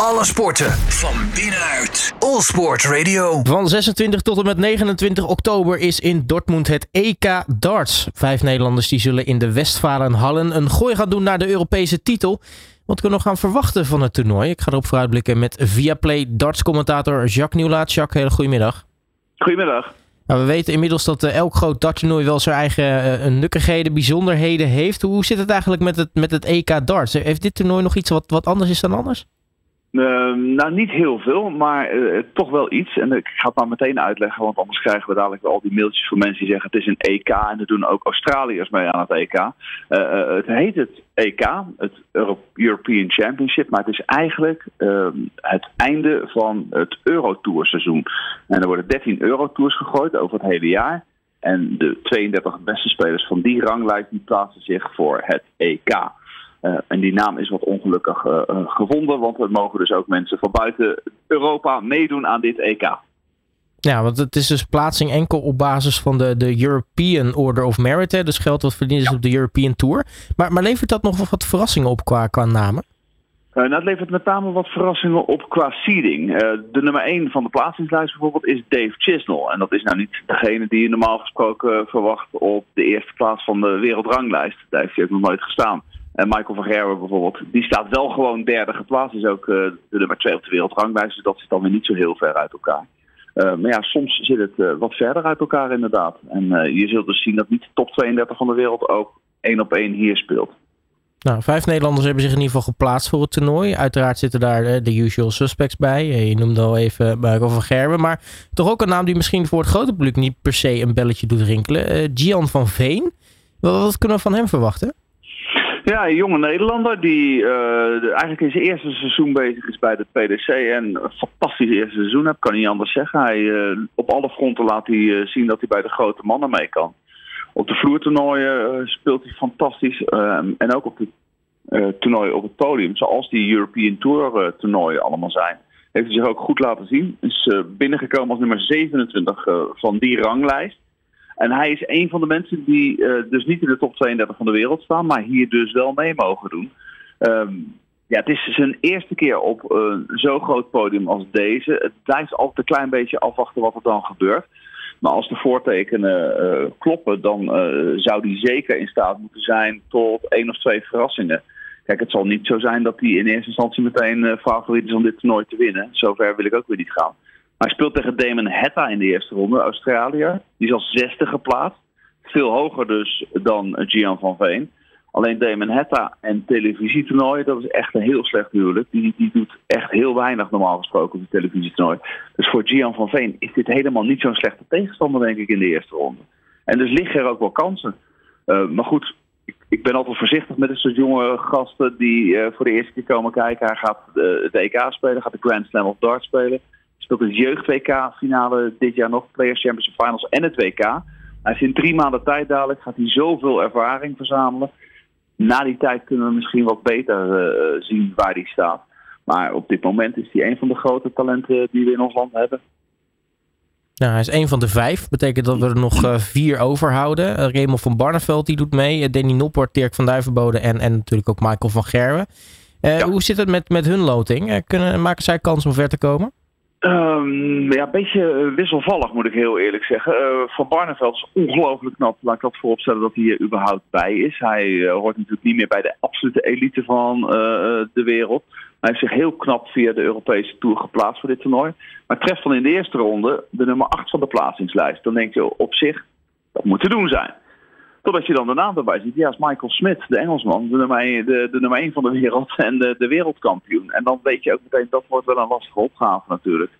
Alle sporten van binnenuit. All Sport Radio. Van 26 tot en met 29 oktober is in Dortmund het EK Darts. Vijf Nederlanders die zullen in de Westfalenhallen een gooi gaan doen naar de Europese titel. Wat kunnen we nog gaan verwachten van het toernooi? Ik ga erop vooruitblikken met Viaplay darts-commentator Jacques Nieuwlaat. Jacques, hele goedemiddag. Goedemiddag. Nou, we weten inmiddels dat uh, elk groot darttoernooi wel zijn eigen uh, nukkigheden, bijzonderheden heeft. Hoe zit het eigenlijk met het, met het EK darts? Heeft dit toernooi nog iets wat, wat anders is dan anders? Uh, nou, niet heel veel, maar uh, toch wel iets. En ik ga het maar meteen uitleggen, want anders krijgen we dadelijk wel al die mailtjes van mensen die zeggen het is een EK. En er doen ook Australiërs mee aan het EK. Uh, het heet het EK, het European Championship, maar het is eigenlijk ehm, het einde van het Eurotourseizoen. En er worden 13 Eurotours gegooid over het hele jaar. En de 32 beste spelers van die ranglijst die plaatsen zich voor het EK. Uh, en die naam is wat ongelukkig uh, uh, gevonden, want er mogen dus ook mensen van buiten Europa meedoen aan dit EK. Ja, want het is dus plaatsing enkel op basis van de, de European Order of Merit. Hè? Dus geld wat verdiend is ja. op de European Tour. Maar, maar levert dat nog wat verrassingen op qua, qua namen? nou, het levert met name wat verrassingen op qua seeding. de nummer 1 van de plaatsingslijst bijvoorbeeld is Dave Chisnell. En dat is nou niet degene die je normaal gesproken verwacht op de eerste plaats van de wereldranglijst. Daar heeft hij ook nog nooit gestaan. En Michael van Gerwen bijvoorbeeld, die staat wel gewoon derde geplaatst. Is ook uh, de nummer twee op de wereldranglijst. Dus dat zit dan weer niet zo heel ver uit elkaar. Uh, maar ja, soms zit het uh, wat verder uit elkaar inderdaad. En je zult dus zien dat niet de top 32 van de wereld ook één op één hier speelt. Nou, vijf Nederlanders hebben zich in ieder geval geplaatst voor het toernooi. Uiteraard zitten daar de usual suspects bij. Je noemde al even Michael van Gerwen. Maar toch ook een naam die misschien voor het grote publiek niet per se een belletje doet rinkelen. Gian van Veen. Wat kunnen we van hem verwachten? Ja, een jonge Nederlander die uh, eigenlijk in zijn eerste seizoen bezig is bij de PDC en een fantastisch eerste seizoen heeft, kan niet anders zeggen. Hij, uh, op alle fronten laat hij uh, zien dat hij bij de grote mannen mee kan. Op de vloertoernooien speelt hij fantastisch en ook op de toernooien op het podium, zoals die European Tour toernooien allemaal zijn. Heeft hij zich ook goed laten zien. Is binnengekomen als nummer 27 van die ranglijst. En hij is een van de mensen die uh, dus niet in de top 32 van de wereld staan, maar hier dus wel mee mogen doen. Um, ja, het is zijn eerste keer op een zo'n groot podium als deze. Het blijft altijd een klein beetje afwachten wat er dan gebeurt. Maar als de voortekenen uh, kloppen, dan zou hij zeker in staat moeten zijn tot één of twee verrassingen. Kijk, het zal niet zo zijn dat hij in eerste instantie meteen favoriet is om dit toernooi te winnen. Zover wil ik ook weer niet gaan. Hij speelt tegen Damon Hetta in de eerste ronde, Australië. Die is als zesde geplaatst. Veel hoger dus dan Gian van Veen. Alleen Damon Hetta en televisietoernooi, dat is echt een heel slecht huwelijk. Die, die doet echt heel weinig normaal gesproken op het televisietoernooi. Dus voor Gian van Veen is dit helemaal niet zo'n slechte tegenstander, denk ik, in de eerste ronde. En dus liggen er ook wel kansen. Uh, maar goed, ik, ik, ben altijd voorzichtig met dit soort jonge gasten die uh, voor de eerste keer komen kijken. Hij gaat de EK spelen, gaat de Grand Slam of Dart spelen speelt het jeugd-WK-finale dit jaar nog, Players Championship Finals en het WK. Hij is in drie maanden tijd dadelijk, gaat hij zoveel ervaring verzamelen. Na die tijd kunnen we misschien wat beter uh, zien waar hij staat. Maar op dit moment is hij een van de grote talenten die we in ons land hebben. Nou, hij is een van de vijf. Betekent dat we er nog uh, vier overhouden. Uh, Raymond van Barneveld die doet mee. Uh, Danny Noppert, Dirk van Duivenbode en, en natuurlijk ook Michael van Gerwen. Ja. Hoe zit het met, met hun loting? kunnen, maken zij kans om ver te komen? Um, ja, een beetje wisselvallig moet ik heel eerlijk zeggen. Uh, Van Barneveld is ongelooflijk knap. Laat ik dat vooropstellen dat hij hier überhaupt bij is. Hij uh, hoort natuurlijk niet meer bij de absolute elite van de wereld. Hij heeft zich heel knap via de Europese Tour geplaatst voor dit toernooi. Maar treft dan in de eerste ronde de nummer 8 van de plaatsingslijst. Dan denk je op zich, dat moet te doen zijn. Totdat je dan de naam erbij ziet. Ja, is Michael Smith, de Engelsman, de nummer 1, de, de nummer 1 van de wereld en de, de wereldkampioen. En dan weet je ook meteen, dat wordt wel een lastige opgave natuurlijk.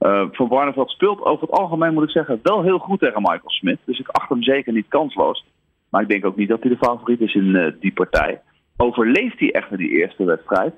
Uh, van Barneveld speelt over het algemeen, moet ik zeggen, wel heel goed tegen Michael Smith. Dus ik acht hem zeker niet kansloos. Maar ik denk ook niet dat hij de favoriet is in uh, die partij. Overleeft hij echt die eerste wedstrijd,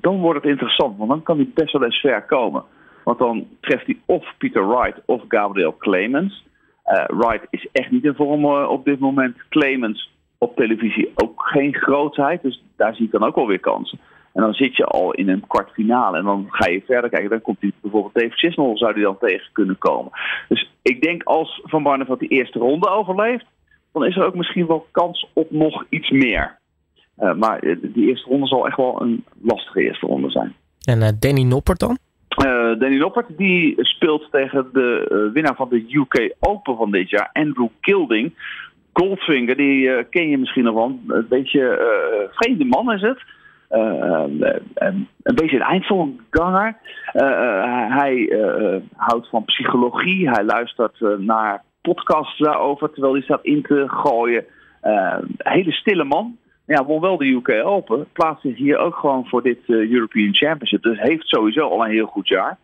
dan wordt het interessant. Want dan kan hij best wel eens ver komen. Want dan treft hij of Peter Wright of Gabriel Clemens. Uh, Wright is echt niet in vorm op dit moment. Clemens op televisie ook geen grootheid. Dus daar zie ik dan ook alweer kansen. En dan zit je al in een kwartfinale. En dan ga je verder kijken. Dan komt hij bijvoorbeeld Dave Chisnell zou die dan tegen kunnen komen. Dus ik denk als Van Barneveld die eerste ronde overleeft. Dan is er ook misschien wel kans op nog iets meer. Uh, maar die eerste ronde zal echt wel een lastige eerste ronde zijn. En Danny Noppert dan? Danny Noppert die speelt tegen de winnaar van de UK Open van dit jaar, Andrew Gilding. Goldfinger, die ken je misschien nog wel. Een beetje vreemde man is het. Uh, een beetje een eindselganger. Uh, hij houdt van psychologie. Hij luistert naar podcasts daarover terwijl hij staat in te gooien. een hele stille man. Ja, won wel de UK Open. Plaatst zich hier ook gewoon voor dit European Championship. Dus heeft sowieso al een heel goed jaar.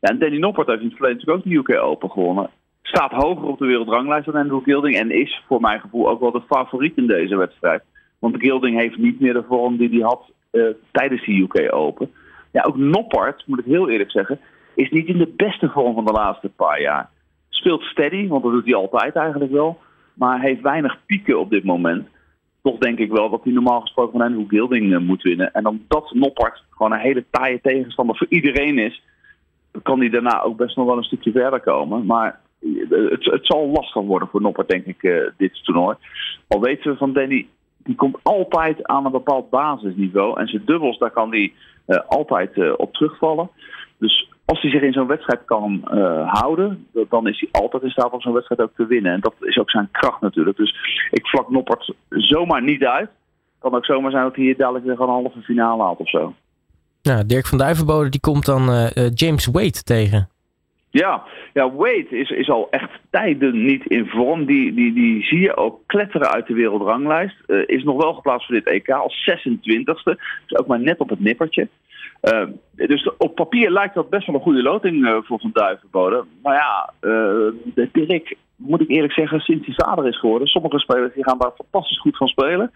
Ja, en Danny Noppert heeft in het verleden natuurlijk ook de UK Open gewonnen. Staat hoger op de wereldranglijst dan Andrew Gilding. En is voor mijn gevoel ook wel de favoriet in deze wedstrijd. Want Gilding heeft niet meer de vorm die hij had tijdens de UK Open. Ja, ook Noppert, moet ik heel eerlijk zeggen, is niet in de beste vorm van de laatste paar jaar. Speelt steady, want dat doet hij altijd eigenlijk wel. Maar heeft weinig pieken op dit moment. Toch denk ik wel dat hij normaal gesproken van Andrew Gilding uh, moet winnen. En omdat Noppert gewoon een hele taaie tegenstander voor iedereen is, kan hij daarna ook best nog wel een stukje verder komen. Maar het, het zal lastig worden voor Noppert, denk ik, dit toernooi. Al weten we van Danny, die komt altijd aan een bepaald basisniveau. En zijn dubbels, daar kan hij uh, altijd uh, op terugvallen. Dus als hij zich in zo'n wedstrijd kan uh, houden, dan is hij altijd in staat om zo'n wedstrijd ook te winnen. En dat is ook zijn kracht natuurlijk. Dus ik vlak Noppert zomaar niet uit. Kan ook zomaar zijn dat hij hier dadelijk weer een halve finale haalt of zo. Nou, Dirk van Duivenbode die komt dan James Wade tegen. Ja, ja Wade is, is al echt tijden niet in vorm. Die, die, die zie je ook kletteren uit de wereldranglijst. Uh, is nog wel geplaatst voor dit EK als 26e. Dus ook maar net op het nippertje. Uh, dus op papier lijkt dat best wel een goede loting uh, voor Van Duivenbode. Maar ja, Dirk, moet ik eerlijk zeggen, sinds hij vader is geworden. Sommige spelers die gaan daar fantastisch goed van spelen.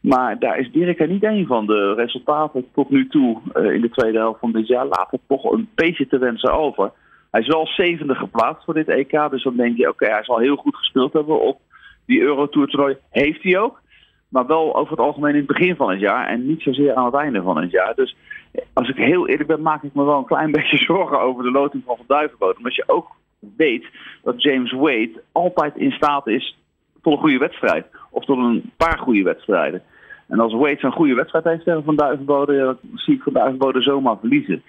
Maar daar is Dirk er niet één van. De resultaten tot nu toe in de tweede helft van dit jaar laten toch een beetje te wensen over. Hij is wel zevende geplaatst voor dit EK. Dus dan denk je, oké, hij zal heel goed gespeeld hebben op die Eurotour toernooi. Heeft hij ook. Maar wel over het algemeen in het begin van het jaar. En niet zozeer aan het einde van het jaar. Dus als ik heel eerlijk ben, maak ik me wel een klein beetje zorgen over de loting van Van Duivenboot. Omdat je ook weet dat James Wade altijd in staat is tot een goede wedstrijd. Of tot een paar goede wedstrijden. En als Wade zo'n goede wedstrijd heeft tegen Van Duivenbode, dan zie ik Van Duivenbode zomaar verliezen.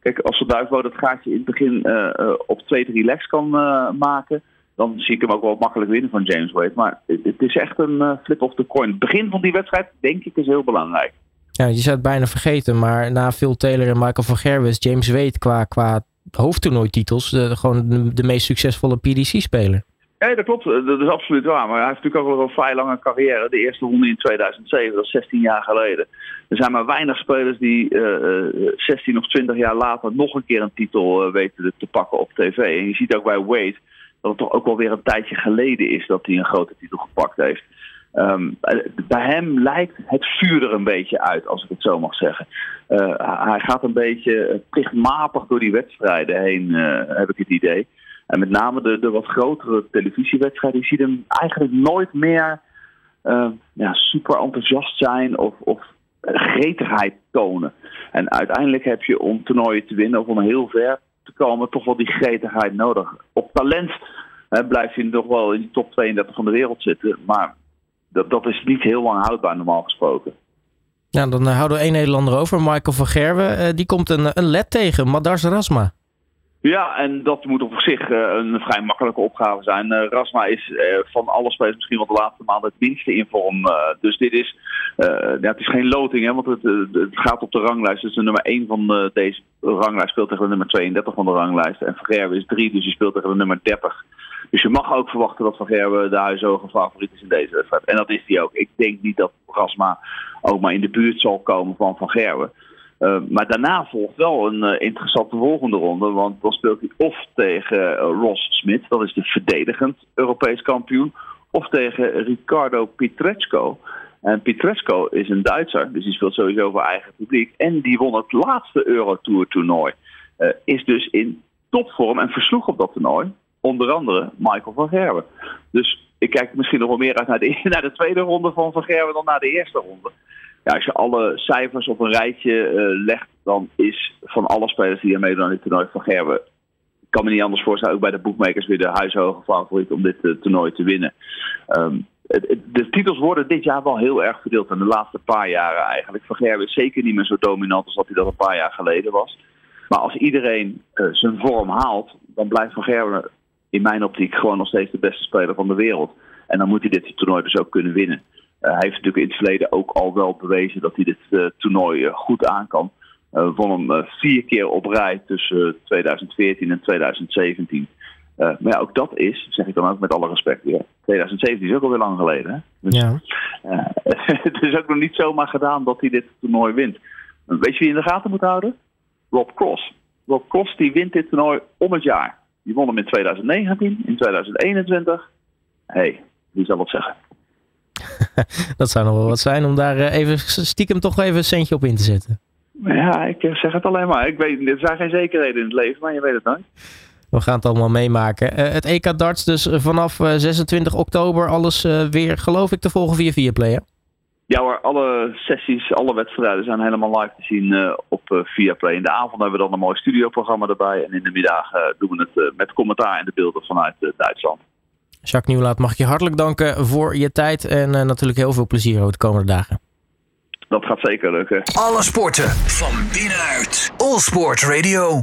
Kijk, als de Duivenbode het gaatje in het begin uh, op 2-3 legs kan uh, maken, dan zie ik hem ook wel makkelijk winnen van James Wade. Maar het, is echt een flip of the coin. Het begin van die wedstrijd, denk ik, is heel belangrijk. Ja, je zou het bijna vergeten, maar na Phil Taylor en Michael van Gerwen James Wade qua, qua hoofdtoernooititels gewoon de, de meest succesvolle PDC-speler. Ja, dat klopt. Dat is absoluut waar. Maar hij heeft natuurlijk ook wel een vrij lange carrière. De eerste ronde in 2007, dat is 16 jaar geleden. Er zijn maar weinig spelers die uh, 16 of 20 jaar later nog een keer een titel uh, weten te pakken op tv. En je ziet ook bij Wade dat het toch ook wel weer een tijdje geleden is dat hij een grote titel gepakt heeft. Um, bij hem lijkt het vuur er een beetje uit, als ik het zo mag zeggen. Hij gaat een beetje plichtmatig door die wedstrijden heen, heb ik het idee. En met name de, de wat grotere televisiewedstrijden, je ziet hem eigenlijk nooit meer uh, ja, super enthousiast zijn of, of tonen. En uiteindelijk heb je om toernooien te winnen of om heel ver te komen, toch wel die gretigheid nodig. Op talent hè, blijf je nog wel in de top 32 van de wereld zitten, maar dat, dat is niet heel lang houdbaar normaal gesproken. Ja, dan houden we één Nederlander over, Michael van Gerwen. Uh, die komt een, een led tegen, Madars Rasma. Ja, en dat moet op zich uh, een vrij makkelijke opgave zijn. Uh, Rasma is uh, van alle spelers misschien wel de laatste maanden het minste in vorm. dus dit is, het is geen loting, hè, want het, het gaat op de ranglijst. Dus de nummer 1 van deze ranglijst speelt tegen de nummer 32 van de ranglijst. En Van Gerwen is 3, dus je speelt tegen de nummer 30. Dus je mag ook verwachten dat Van Gerwen de huishoge favoriet is in deze wedstrijd. En dat is die ook. Ik denk niet dat Rasma ook maar in de buurt zal komen van Van Gerwen. Uh, maar daarna volgt wel een uh, interessante volgende ronde. Want dan speelt hij of tegen uh, Ross Smit, dat is de verdedigend Europees kampioen. Of tegen Ricardo Pietreczko. En Pietreczko is een Duitser, dus die speelt sowieso voor eigen publiek. En die won het laatste Eurotour toernooi. is dus in topvorm en versloeg op dat toernooi. Onder andere Michael van Gerwen. Dus ik kijk misschien nog wel meer uit naar de, naar de tweede ronde van Van Gerwen dan naar de eerste ronde ja, als je alle cijfers op een rijtje uh, legt, dan is van alle spelers die er meedoen aan dit toernooi van Gerben. Ik kan me niet anders voorstellen, ook bij de boekmakers weer de huishoge favoriet om dit uh, toernooi te winnen. Um, de titels worden dit jaar wel heel erg verdeeld. En de laatste paar jaren eigenlijk. Van Gerwen is zeker niet meer zo dominant als dat hij dat een paar jaar geleden was. Maar als iedereen uh, zijn vorm haalt, dan blijft Van Gerwen in mijn optiek gewoon nog steeds de beste speler van de wereld. En dan moet hij dit toernooi dus ook kunnen winnen. Uh, hij heeft natuurlijk in het verleden ook al wel bewezen dat hij dit uh, toernooi goed aan kan. Won hem vier keer op rij tussen 2014 en 2017. maar ja, ook dat is, zeg ik dan ook met alle respect weer. 2017 is ook alweer lang geleden. Hè? Dus, ja. het is ook nog niet zomaar gedaan dat hij dit toernooi wint. Weet je wie in de gaten moet houden? Rob Cross. Rob Cross die wint dit toernooi om het jaar. Die won hem in 2019, in 2021. Hé, hey, wie zal het zeggen? dat zou nog wel wat zijn om daar even stiekem toch even een centje op in te zetten. Ja, ik zeg het alleen maar. Ik weet, er zijn geen zekerheden in het leven, maar je weet het nooit. We gaan het allemaal meemaken. Uh, het EK darts dus vanaf 26 oktober alles uh, weer, geloof ik, te volgen via Viaplay, hè? Ja hoor, alle sessies, alle wedstrijden zijn helemaal live te zien uh, op Viaplay. In de avond hebben we dan een mooi studioprogramma erbij. En in de middag doen we het met commentaar en de beelden vanuit Duitsland. Jacques Nieuwlaat, mag ik je hartelijk danken voor je tijd. En natuurlijk heel veel plezier de komende dagen. Dat gaat zeker lukken. Alle sporten van binnenuit. All Sport Radio.